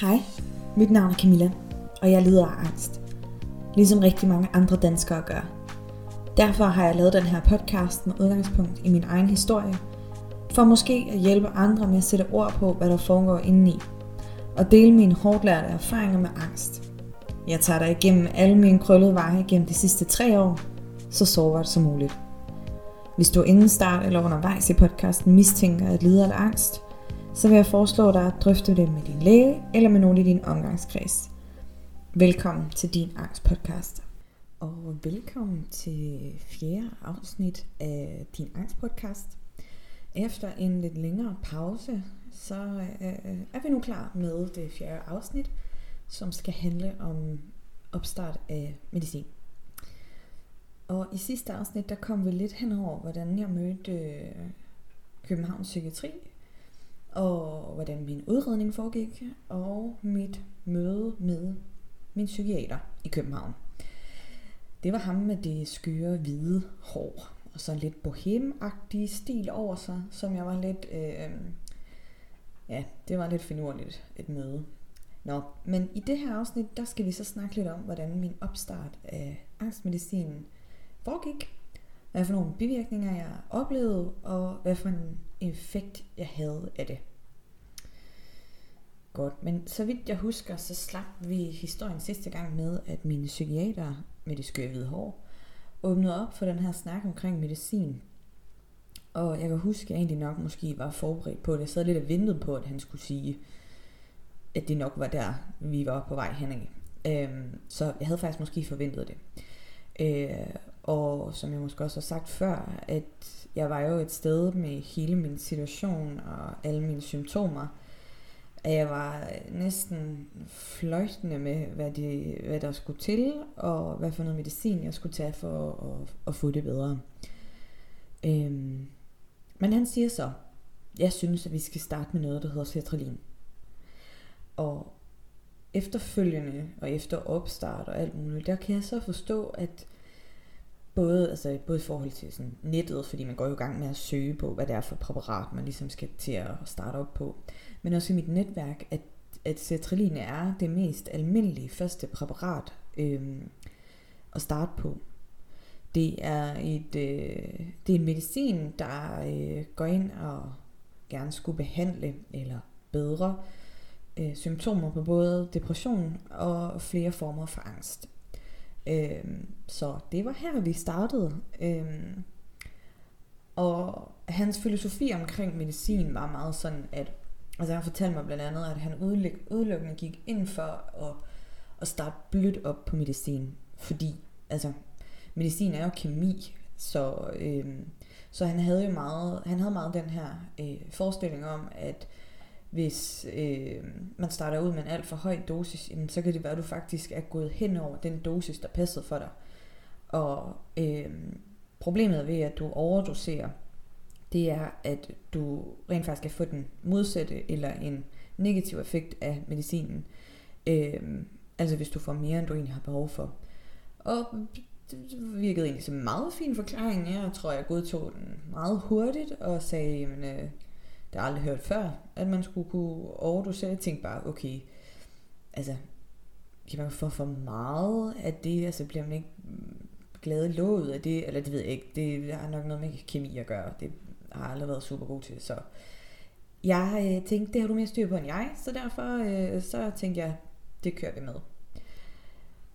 Hej, mit navn er Camilla, og jeg lider af angst. Ligesom rigtig mange andre danskere gør. Derfor har jeg lavet den her podcast med udgangspunkt i min egen historie, for måske at hjælpe andre med at sætte ord på, hvad der foregår indeni, og dele mine hårdt lærte erfaringer med angst. Jeg tager dig igennem alle mine krøllede veje gennem de sidste tre år, så sårbart som muligt. Hvis du inden start eller undervejs i podcasten mistænker at lide af angst, så vil jeg foreslå dig at drøfte det med din læge eller med nogen i din omgangskreds. Velkommen til din angstpodcast. Og velkommen til fjerde afsnit af din angstpodcast. Efter en lidt længere pause, så øh, er vi nu klar med det fjerde afsnit, som skal handle om opstart af medicin. Og i sidste afsnit, der kom vi lidt hen over, hvordan jeg mødte øh, Københavns Psykiatri, og hvordan min udredning foregik, og mit møde med min psykiater i København. Det var ham med det skøre hvide hår, og så lidt bohemagtig stil over sig, som jeg var lidt, øh, ja, det var lidt finurligt et møde. Nå, men i det her afsnit, der skal vi så snakke lidt om, hvordan min opstart af angstmedicinen foregik, hvad for nogle bivirkninger jeg oplevede, og hvad for en effekt jeg havde af det. Godt, men så vidt jeg husker, så slap vi historien sidste gang med, at mine psykiater med det skøre hvide hår åbnede op for den her snak omkring medicin. Og jeg kan huske, at jeg egentlig nok måske var forberedt på det. Jeg sad lidt og ventede på, at han skulle sige, at det nok var der, vi var på vej hen Øhm, så jeg havde faktisk måske forventet det. Øh, og som jeg måske også har sagt før, at jeg var jo et sted med hele min situation og alle mine symptomer, at jeg var næsten fløjtende med, hvad, de, hvad der skulle til, og hvad for noget medicin jeg skulle tage for at, at få det bedre. Øhm, men han siger så, jeg synes, at vi skal starte med noget, der hedder sertralin. Og efterfølgende og efter opstart og alt muligt, der kan jeg så forstå, at både, altså både i forhold til sådan nettet, fordi man går jo i gang med at søge på, hvad det er for præparat, man ligesom skal til at starte op på, men også i mit netværk, at, at sertralin er det mest almindelige første præparat øh, at starte på. Det er et øh, det er en medicin, der øh, går ind og gerne skulle behandle eller bedre øh, symptomer på både depression og flere former for angst. Øhm, så det var her, vi startede. Øhm, og hans filosofi omkring medicin var meget sådan, at altså han fortalte mig blandt andet, at han udelukkende gik ind for at, at starte blødt op på medicin. Fordi altså, medicin er jo kemi, så, øhm, så han havde jo meget, han havde meget den her øh, forestilling om, at hvis øh, man starter ud med en alt for høj dosis, jamen, så kan det være, at du faktisk er gået hen over den dosis, der passede for dig. Og øh, problemet ved, at du overdoserer, det er, at du rent faktisk kan få den modsatte eller en negativ effekt af medicinen. Øh, altså hvis du får mere, end du egentlig har behov for. Og det virkede egentlig som en meget fin forklaring. Jeg tror, jeg godtog den meget hurtigt og sagde, jamen, øh, det har jeg aldrig hørt før, at man skulle kunne overdosere. Jeg tænkte bare, okay, altså, kan man få for meget af det, altså bliver man ikke glad låget af det, eller det ved jeg ikke, det har nok noget med kemi at gøre, det har jeg aldrig været super god til, så jeg øh, tænkte, det har du mere styr på end jeg, så derfor øh, så tænkte jeg, det kører vi med.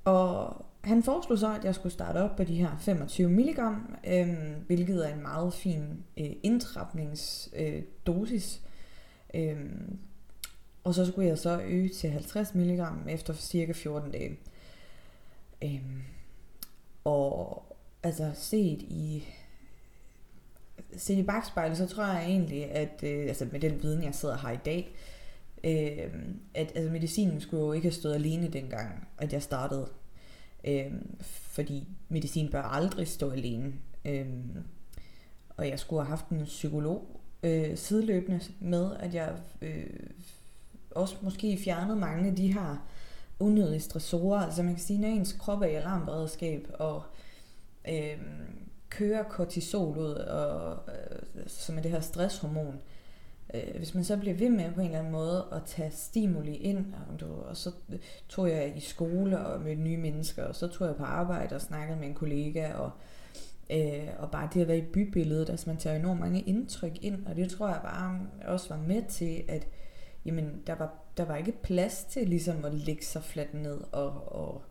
Og han foreslog så, at jeg skulle starte op på de her 25 mg, øh, hvilket er en meget fin øh, indtrapningsdosis. Øh, øh, og så skulle jeg så øge til 50 mg efter cirka 14 dage. Øh, og altså set i set i bagspejlet, så tror jeg egentlig, at øh, altså med den viden, jeg sidder her i dag, øh, at altså medicinen skulle jo ikke have stået alene dengang, at jeg startede. Øh, fordi medicin bør aldrig stå alene. Øh, og jeg skulle have haft en psykolog øh, sideløbende med, at jeg øh, også måske fjernede mange af de her unødige stressorer. Altså man kan sige, når ens krop er i alarmberedskab, og øh, kører kortisol ud, og, øh, som er det her stresshormon, øh, øh, hvis man så bliver ved med på en eller anden måde at tage stimuli ind, og, du, og så øh, tog jeg i skole og med nye mennesker, og så tog jeg på arbejde og snakkede med en kollega, og, øh, og bare det at være i bybilledet, altså man tager enormt mange indtryk ind, og det tror jeg bare også var med til, at jamen, der, var, der var ikke plads til ligesom at lægge sig fladt ned og, og,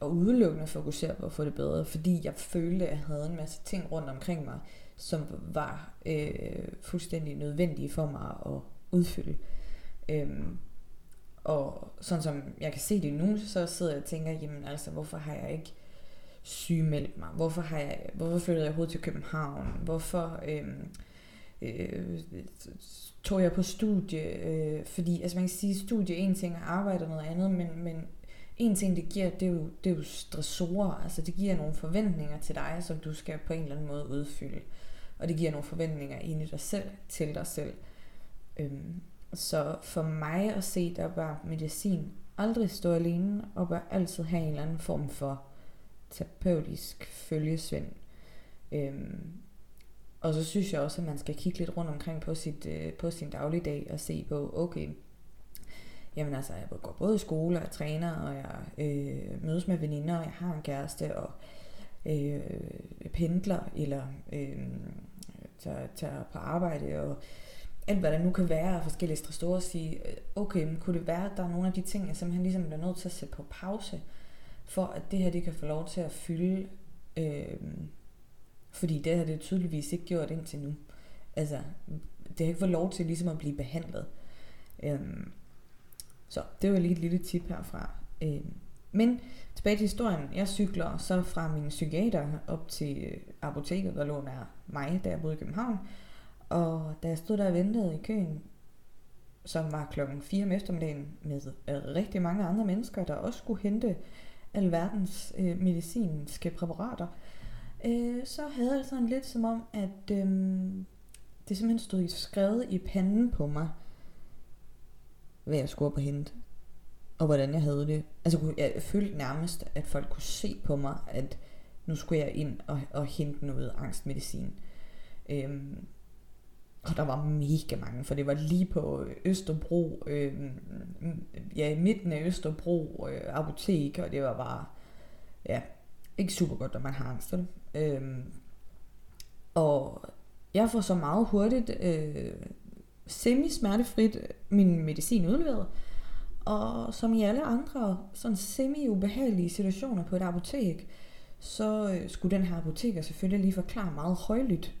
og udelukkende fokusere på at få det bedre, fordi jeg følte, at jeg havde en masse ting rundt omkring mig, som var øh, fuldstændig nødvendige for mig at udfylde. Øhm, og sådan som jeg kan se det nu, så sidder jeg og tænker, jamen altså, hvorfor har jeg ikke sygemeldt mig? Hvorfor, har jeg, hvorfor flyttede jeg overhovedet til København? Hvorfor øhm, øh, tog jeg på studie? Øh, fordi altså man kan sige, studie er en ting, og arbejde noget andet, men, men en ting det giver, det er, jo, det er jo stressorer. Altså det giver nogle forventninger til dig, som du skal på en eller anden måde udfylde. Og det giver nogle forventninger ind i dig selv, til dig selv. Øhm, så for mig at se, der bør medicin aldrig stå alene, og bør altid have en eller anden form for terapeutisk følgesvend. Øhm, og så synes jeg også, at man skal kigge lidt rundt omkring på, sit, øh, på sin dagligdag og se på, okay, jamen altså, jeg går både i skole, og jeg træner, og jeg øh, mødes med veninder, og jeg har en kæreste, og øh, Øh, pendler, eller øh, tager, tager på arbejde, og alt hvad der nu kan være af forskellige stressorer, sige, okay, men kunne det være, at der er nogle af de ting, jeg simpelthen ligesom bliver nødt til at sætte på pause, for at det her, det kan få lov til at fylde, øh, fordi det har det tydeligvis ikke gjort indtil nu. Altså, det har ikke fået lov til ligesom at blive behandlet. Øh, så det var lige et lille tip herfra. Øh, men tilbage til historien. Jeg cykler så fra min psykiater op til øh, apoteket, der lå nær mig, da jeg boede i København. Og da jeg stod der og ventede i køen, som var klokken 4 om eftermiddagen, med rigtig mange andre mennesker, der også skulle hente alverdens øh, medicinske præparater, øh, så havde jeg sådan lidt som om, at øh, det simpelthen stod skrevet i panden på mig, hvad jeg skulle op og hente. Og hvordan jeg havde det. Altså jeg følte nærmest, at folk kunne se på mig, at nu skulle jeg ind og, og hente noget angstmedicin. Øhm, og der var mega mange, for det var lige på Østerbro, øh, ja, i midten af Østerbro øh, apotek, og det var bare, ja, ikke super godt, når man har angst. Øh, og jeg får så meget hurtigt øh, semi-smertefrit min medicin udleveret, og som i alle andre sådan semi-ubehagelige situationer på et apotek, så øh, skulle den her apoteker selvfølgelig lige forklare meget højlydt,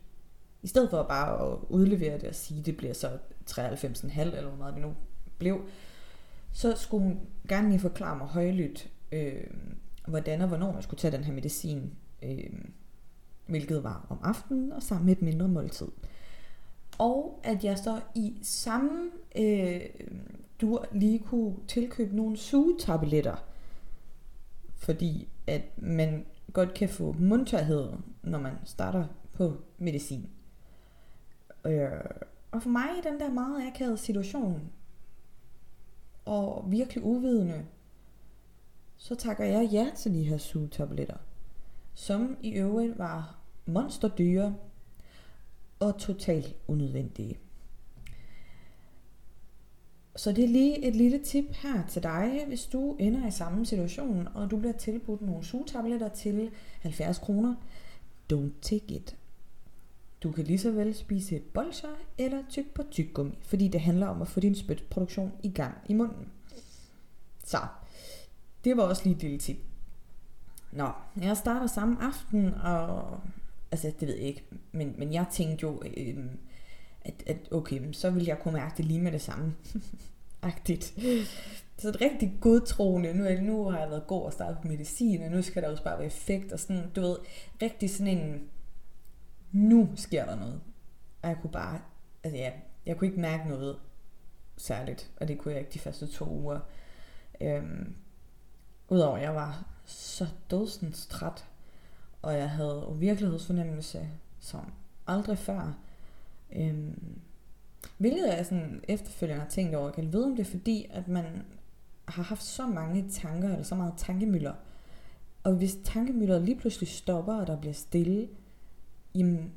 i stedet for bare at udlevere det og sige, at det bliver så 93,5 eller hvor meget det nu blev, så skulle hun gerne lige forklare mig højlydt, øh, hvordan og hvornår man skulle tage den her medicin, øh, hvilket var om aftenen og sammen med et mindre måltid. Og at jeg så i samme øh, du lige kunne tilkøbe nogle sugetabletter, fordi at man godt kan få mundtørhed, når man starter på medicin. Øh, og for mig i den der meget akavede situation, og virkelig uvidende, så takker jeg ja til de her sugetabletter, som i øvrigt var monsterdyre og totalt unødvendige. Så det er lige et lille tip her til dig, hvis du ender i samme situation, og du bliver tilbudt nogle sugetabletter til 70 kroner. Don't take it. Du kan lige så vel spise bolcher eller tyk på tyggegummi, fordi det handler om at få din spytproduktion i gang i munden. Så, det var også lige et lille tip. Nå, jeg starter samme aften, og altså det ved jeg ikke, men, men jeg tænkte jo, øh, at, at okay, så vil jeg kunne mærke det lige med det samme. Agtigt. Så et rigtig godtroende, nu, nu har jeg været god og startet på medicin, og nu skal der også bare være effekt, og sådan, du ved, rigtig sådan en, nu sker der noget. Og jeg kunne bare, altså ja, jeg kunne ikke mærke noget særligt, og det kunne jeg ikke de første to uger. Øhm, Udover at jeg var så dødsens træt, og jeg havde virkelighedsfornemmelse som aldrig før. Øhm, hvilket jeg sådan efterfølgende har tænkt over, jeg kan vide om det er fordi, at man har haft så mange tanker, eller så meget tankemøller. Og hvis tankemøller lige pludselig stopper, og der bliver stille, jamen,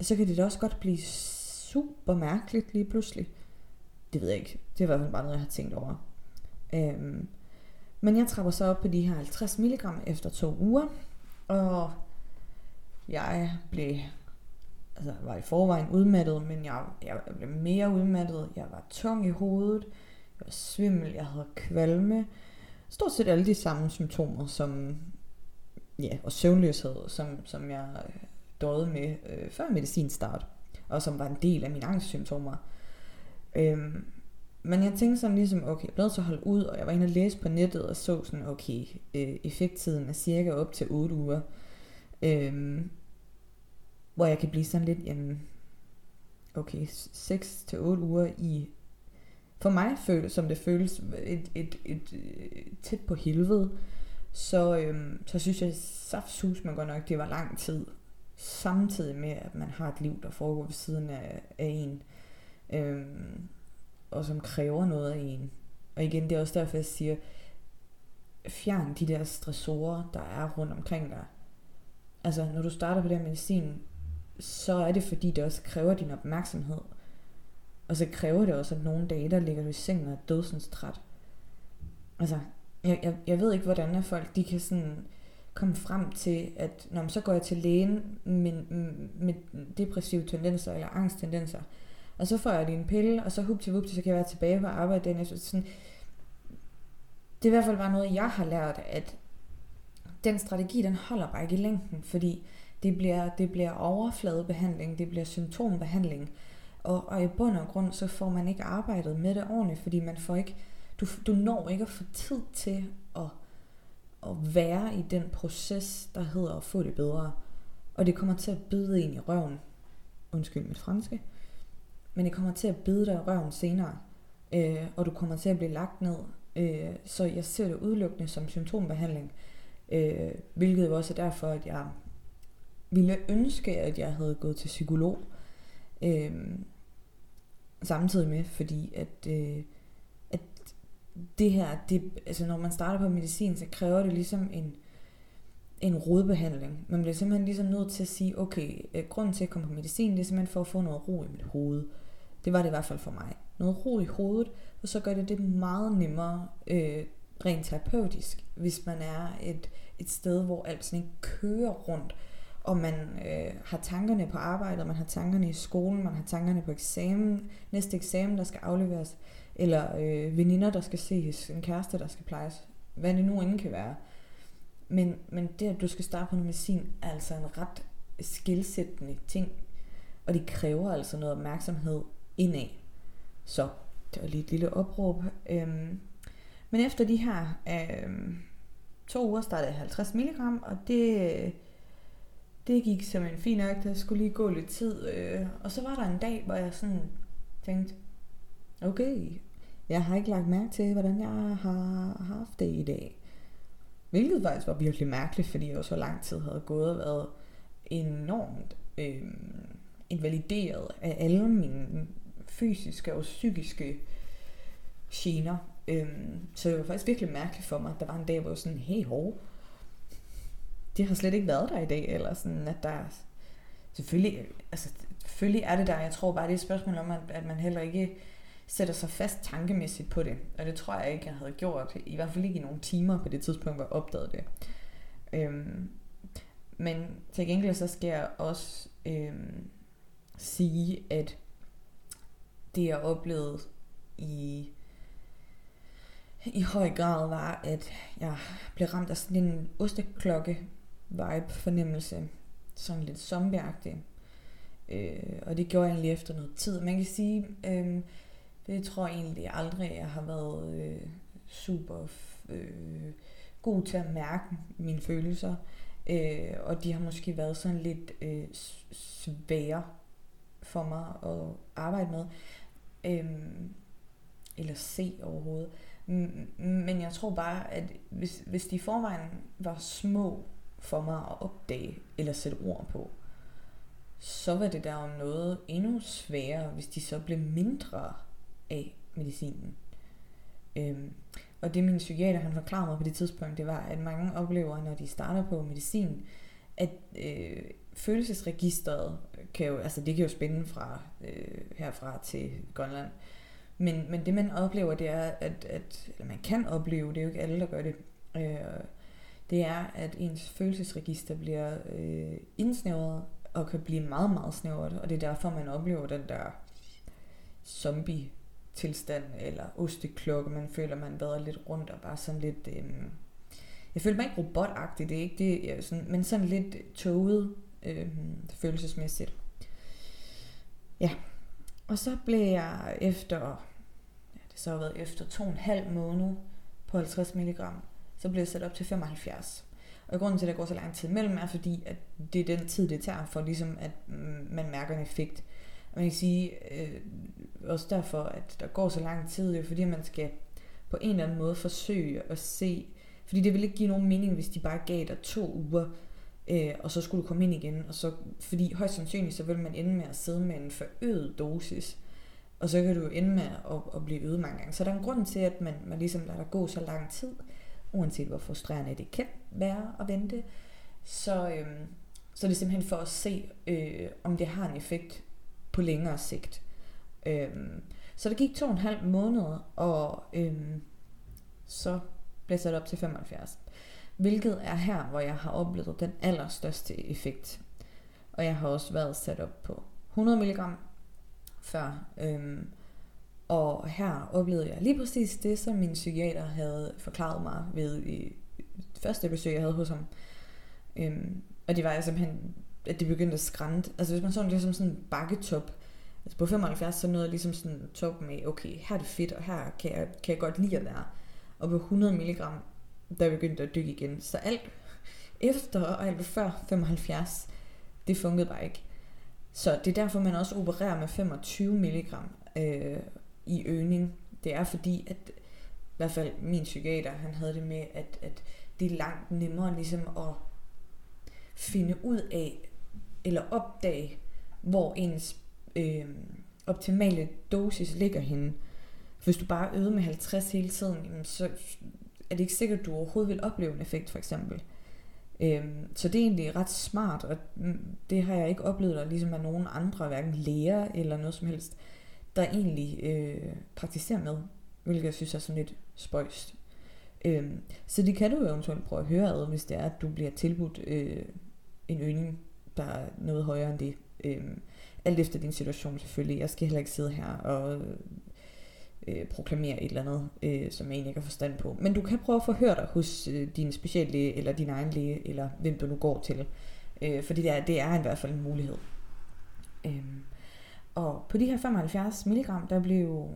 så kan det da også godt blive super mærkeligt lige pludselig. Det ved jeg ikke. Det er i hvert fald bare noget, jeg har tænkt over. Øhm, men jeg trapper så op på de her 50 mg efter to uger, og jeg blev, altså var i forvejen udmattet, men jeg, jeg blev mere udmattet. Jeg var tung i hovedet, jeg var svimmel, jeg havde kvalme. Stort set alle de samme symptomer, som, ja, og søvnløshed, som, som jeg øh, døde med øh, før medicinstart, og som var en del af mine angstsymptomer. Øhm, men jeg tænkte sådan ligesom, okay, jeg blev så holdt holde ud, og jeg var inde og læse på nettet og så sådan, okay, øh, effekttiden er cirka op til 8 uger. Øhm, hvor jeg kan blive sådan lidt, jamen, okay, 6 til 8 uger i, for mig føles, som det føles, et, et, et, et tæt på helvede, så, øhm, så synes jeg saftsus man godt nok, det var lang tid, samtidig med, at man har et liv, der foregår ved siden af, af en. Øhm, og som kræver noget af en. Og igen, det er også derfor, jeg siger, fjern de der stressorer, der er rundt omkring dig. Altså, når du starter på den medicin, så er det fordi, det også kræver din opmærksomhed. Og så kræver det også, at nogle dage, der ligger du i sengen og er dødsens træt. Altså, jeg, jeg, jeg ved ikke, hvordan er folk, de kan sådan komme frem til, at når så går jeg til lægen med, med depressive tendenser eller angsttendenser, og så får jeg lige en pille, og så hup til så kan jeg være tilbage på arbejde den efter. Sådan, det er i hvert fald bare noget, jeg har lært, at den strategi, den holder bare ikke i længden, fordi det bliver, det bliver overfladebehandling, det bliver symptombehandling, og, og i bund og grund, så får man ikke arbejdet med det ordentligt, fordi man får ikke, du, du når ikke at få tid til at, at være i den proces, der hedder at få det bedre. Og det kommer til at bide en i røven. Undskyld mit franske men det kommer til at bide dig i røven senere, øh, og du kommer til at blive lagt ned. Øh, så jeg ser det udelukkende som symptombehandling, øh, hvilket også er derfor, at jeg ville ønske, at jeg havde gået til psykolog, øh, samtidig med, fordi at, øh, at det her, det, altså når man starter på medicin, så kræver det ligesom en, en rodbehandling. Man bliver simpelthen ligesom nødt til at sige, okay, øh, grunden til at komme på medicin, det er simpelthen for at få noget ro i mit hoved. Det var det i hvert fald for mig. Noget ro i hovedet, og så gør det det meget nemmere øh, rent terapeutisk, hvis man er et, et sted, hvor alt sådan ikke kører rundt, og man øh, har tankerne på arbejdet, man har tankerne i skolen, man har tankerne på eksamen, næste eksamen, der skal afleveres, eller øh, veninder, der skal ses, en kæreste, der skal plejes, hvad det nu end kan være. Men, men det, at du skal starte på noget medicin, er altså en ret skilsættende ting, og det kræver altså noget opmærksomhed indad. Så det var lige et lille opråb. Øhm, men efter de her øhm, to uger startede jeg 50 mg, og det, det gik som en fin. Der skulle lige gå lidt tid. Øh, og så var der en dag, hvor jeg sådan tænkte, okay, jeg har ikke lagt mærke til, hvordan jeg har haft det i dag. Hvilket faktisk var virkelig mærkeligt, fordi jeg jo så lang tid havde gået og været enormt øh, invalideret af alle mine fysiske og psykiske gener. Øh, så det var faktisk virkelig mærkeligt for mig, at der var en dag, hvor jeg var sådan, hey hov, det har slet ikke været der i dag, eller sådan, at der selvfølgelig, altså, selvfølgelig er det der, jeg tror bare, det er et spørgsmål om, at, at man heller ikke sætter sig fast tankemæssigt på det, og det tror jeg ikke, jeg havde gjort, i hvert fald ikke i nogle timer på det tidspunkt, hvor jeg opdagede det. Øhm, men til gengæld så skal jeg også øhm, sige, at det jeg oplevede i, i høj grad var, at jeg blev ramt af sådan en osteklokke vibe fornemmelse, sådan lidt zombieagtig. Øh, og det gjorde jeg egentlig efter noget tid. Man kan sige, øh, det tror jeg egentlig aldrig, jeg har været øh, super øh, god til at mærke mine følelser. Øh, og de har måske været sådan lidt øh, svære for mig at arbejde med Øh, eller se overhovedet. Men jeg tror bare, at hvis, hvis de i forvejen var små for mig at opdage eller sætte ord på, så var det der om noget endnu sværere, hvis de så blev mindre af medicinen. Øhm, og det min psykiater han forklarede mig på det tidspunkt, det var, at mange oplever, når de starter på medicin, at øh, følelsesregisteret kan jo, altså det kan jo spænde fra øh, herfra til Grønland. Men, men det man oplever, det er, at, at eller man kan opleve, det er jo ikke alle, der gør det, øh, det er, at ens følelsesregister bliver øh, indsnævret og kan blive meget, meget snævret. Og det er derfor, man oplever den der zombie tilstand eller osteklokke. Man føler, man vader lidt rundt og bare sådan lidt... Øh, jeg føler mig ikke robotagtig, det er ikke det, jeg, sådan, men sådan lidt tåget øh, følelsesmæssigt. Ja, og så blev jeg efter, ja, det så har været efter to og en halv måned på 50 mg, så bliver sat op til 75. Og grunden til, at der går så lang tid imellem, er fordi, at det er den tid, det tager for ligesom, at mm, man mærker en effekt. Og man kan sige, øh, også derfor, at der går så lang tid, er fordi man skal på en eller anden måde forsøge at se, fordi det ville ikke give nogen mening, hvis de bare gav dig to uger, øh, og så skulle du komme ind igen, og så, fordi højst sandsynligt, så vil man ende med at sidde med en forøget dosis, og så kan du jo ende med at, at blive øget mange gange. Så der er en grund til, at man, man ligesom lader dig gå så lang tid, uanset hvor frustrerende det kan være at vente, så, øh, så er det simpelthen for at se, øh, om det har en effekt på længere sigt. Øhm, så det gik to og en halv måned, og øhm, så blev jeg sat op til 75. Hvilket er her, hvor jeg har oplevet den allerstørste effekt. Og jeg har også været sat op på 100 mg før. Øhm, og her oplevede jeg lige præcis det, som min psykiater havde forklaret mig ved i første besøg, jeg havde hos ham. Øhm, og det var jeg simpelthen, at det begyndte at skrænte. Altså hvis man så det som sådan en bakketop, altså på 75, så nåede jeg ligesom sådan top med, okay, her er det fedt, og her kan jeg, kan jeg godt lide at være. Og på 100 mg, der begyndte at dykke igen. Så alt efter og alt før 75, det fungerede bare ikke. Så det er derfor, man også opererer med 25 mg øh, i øgning. Det er fordi, at i hvert fald min psykiater, han havde det med, at, at det er langt nemmere ligesom at finde ud af, eller opdage, hvor ens øh, optimale dosis ligger henne. Hvis du bare øger med 50 hele tiden, så er det ikke sikkert, at du overhovedet vil opleve en effekt, for eksempel. Øhm, så det er egentlig ret smart, og mm, det har jeg ikke oplevet, der ligesom er nogen andre, hverken læger eller noget som helst, der egentlig øh, praktiserer med, hvilket jeg synes er sådan lidt spøjst. Øhm, så det kan du jo eventuelt prøve at høre ad, hvis det er, at du bliver tilbudt øh, en øgning, der er noget højere end det. Øhm, alt efter din situation selvfølgelig. Jeg skal heller ikke sidde her og øh, proklamere et eller andet, øh, som jeg egentlig ikke har forstand på. Men du kan prøve at forhøre dig hos øh, din speciallæge, eller din egen læge, eller hvem du nu går til. Øh, fordi det er, det er i hvert fald en mulighed. Øh, og på de her 75 mg, der blev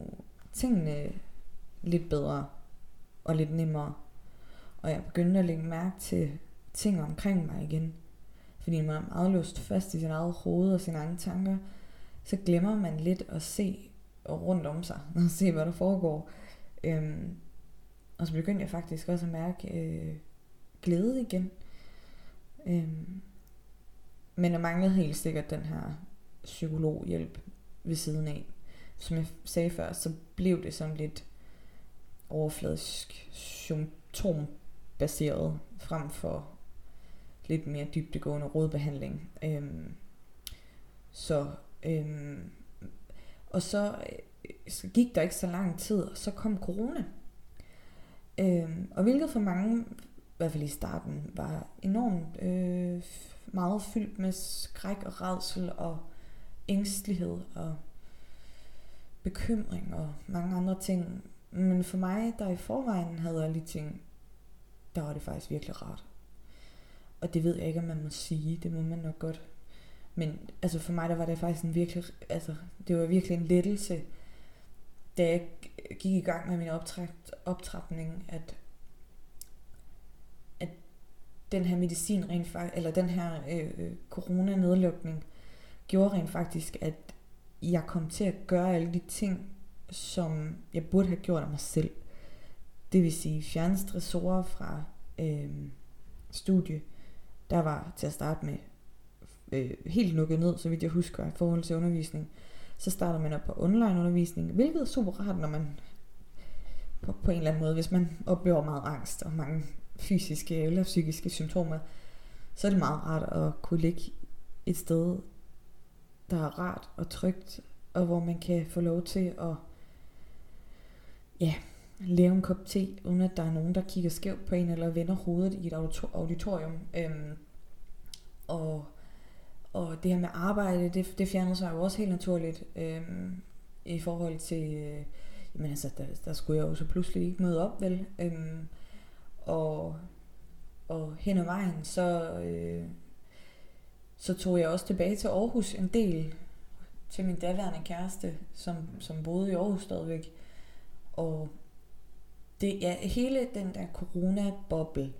tingene lidt bedre og lidt nemmere. Og jeg begyndte at lægge mærke til ting omkring mig igen. Fordi man er meget låst fast i sin eget hoved og sine egne tanker, så glemmer man lidt at se rundt om sig, og se hvad der foregår. Øhm, og så begyndte jeg faktisk også at mærke øh, glæde igen. Øhm, men jeg manglede helt sikkert den her psykologhjælp ved siden af. Som jeg sagde før, så blev det sådan lidt overfladisk symptombaseret frem for lidt mere dybdegående rådbehandling. Øhm, så øhm, og så, øh, så gik der ikke så lang tid, og så kom corona. Øhm, og hvilket for mange, i hvert fald i starten, var enormt øh, meget fyldt med skræk og redsel og ængstelighed og bekymring og mange andre ting. Men for mig, der i forvejen havde alle de ting, der var det faktisk virkelig rart. Og det ved jeg ikke, om man må sige. Det må man nok godt. Men altså for mig, der var det faktisk en virkelig, altså det var virkelig en lettelse, da jeg gik i gang med min optrapning, at, at den her medicin rent faktisk, eller den her øh, øh, corona-nedlukning, gjorde rent faktisk, at jeg kom til at gøre alle de ting, som jeg burde have gjort af mig selv. Det vil sige fjerne stressorer fra øh, studie, der var til at starte med øh, helt lukket ned, så vidt jeg husker, i forhold til undervisning. Så starter man op på online undervisning, hvilket er super rart, når man på, på en eller anden måde, hvis man oplever meget angst og mange fysiske eller psykiske symptomer, så er det meget rart at kunne ligge et sted, der er rart og trygt, og hvor man kan få lov til at ja, lave en kop te, uden at der er nogen, der kigger skævt på en, eller vender hovedet i et auditorium. Øhm, og, og det her med arbejde, det, det fjernede sig jo også helt naturligt øhm, i forhold til, øh, jamen altså, der, der skulle jeg jo så pludselig ikke møde op, vel? Øhm, og, og hen ad vejen, så, øh, så tog jeg også tilbage til Aarhus en del, til min daværende kæreste, som, som boede i Aarhus stadigvæk. Og det, ja, hele den der corona-boble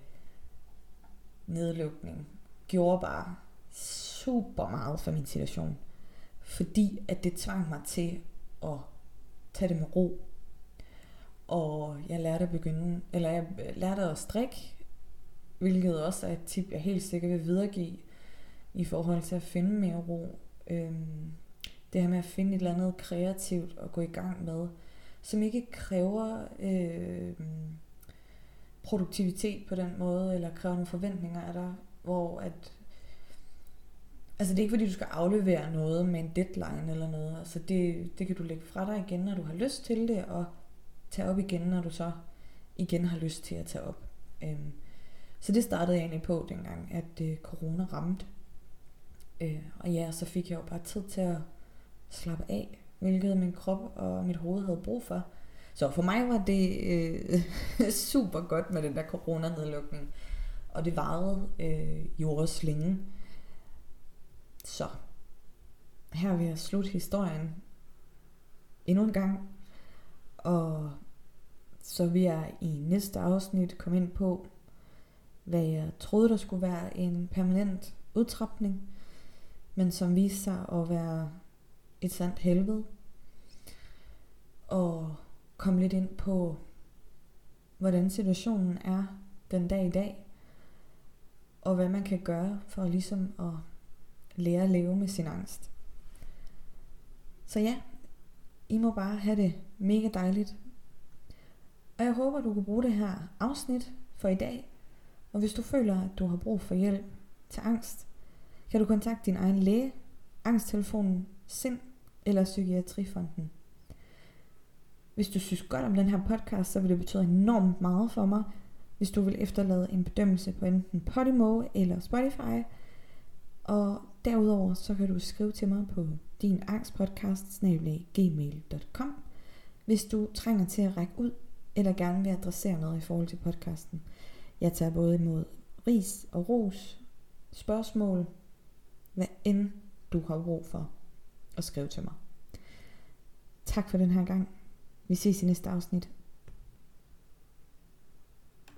nedlukning gjorde bare super meget for min situation. Fordi at det tvang mig til at tage det med ro. Og jeg lærte at begynde, eller jeg lærte at strikke, hvilket også er et tip, jeg helt sikkert vil videregive i forhold til at finde mere ro. Øhm, det her med at finde et eller andet kreativt at gå i gang med, som ikke kræver øh, produktivitet på den måde, eller kræver nogle forventninger af dig, hvor at Altså det er ikke fordi, du skal aflevere noget med en deadline eller noget. Altså det, det kan du lægge fra dig igen, når du har lyst til det, og tage op igen, når du så igen har lyst til at tage op. Øhm, så det startede jeg egentlig på dengang, at øh, corona ramte. Øh, og ja, så fik jeg jo bare tid til at slappe af, hvilket min krop og mit hoved havde brug for. Så for mig var det øh, super godt med den der coronanedlukning. Og det varede øh, jo også længe. Så her vil jeg slutte historien endnu en gang. Og så vil jeg i næste afsnit komme ind på, hvad jeg troede, der skulle være en permanent udtrapning, men som viste sig at være et sandt helvede. Og komme lidt ind på, hvordan situationen er den dag i dag, og hvad man kan gøre for ligesom at lære at leve med sin angst. Så ja, I må bare have det mega dejligt. Og jeg håber, du kan bruge det her afsnit for i dag. Og hvis du føler, at du har brug for hjælp til angst, kan du kontakte din egen læge, angsttelefonen SIND eller Psykiatrifonden. Hvis du synes godt om den her podcast, så vil det betyde enormt meget for mig, hvis du vil efterlade en bedømmelse på enten Podimo eller Spotify. Og derudover så kan du skrive til mig på din angstpodcast gmail.com hvis du trænger til at række ud eller gerne vil adressere noget i forhold til podcasten. Jeg tager både imod ris og ros, spørgsmål, hvad end du har brug for at skrive til mig. Tak for den her gang. Vi ses i næste afsnit.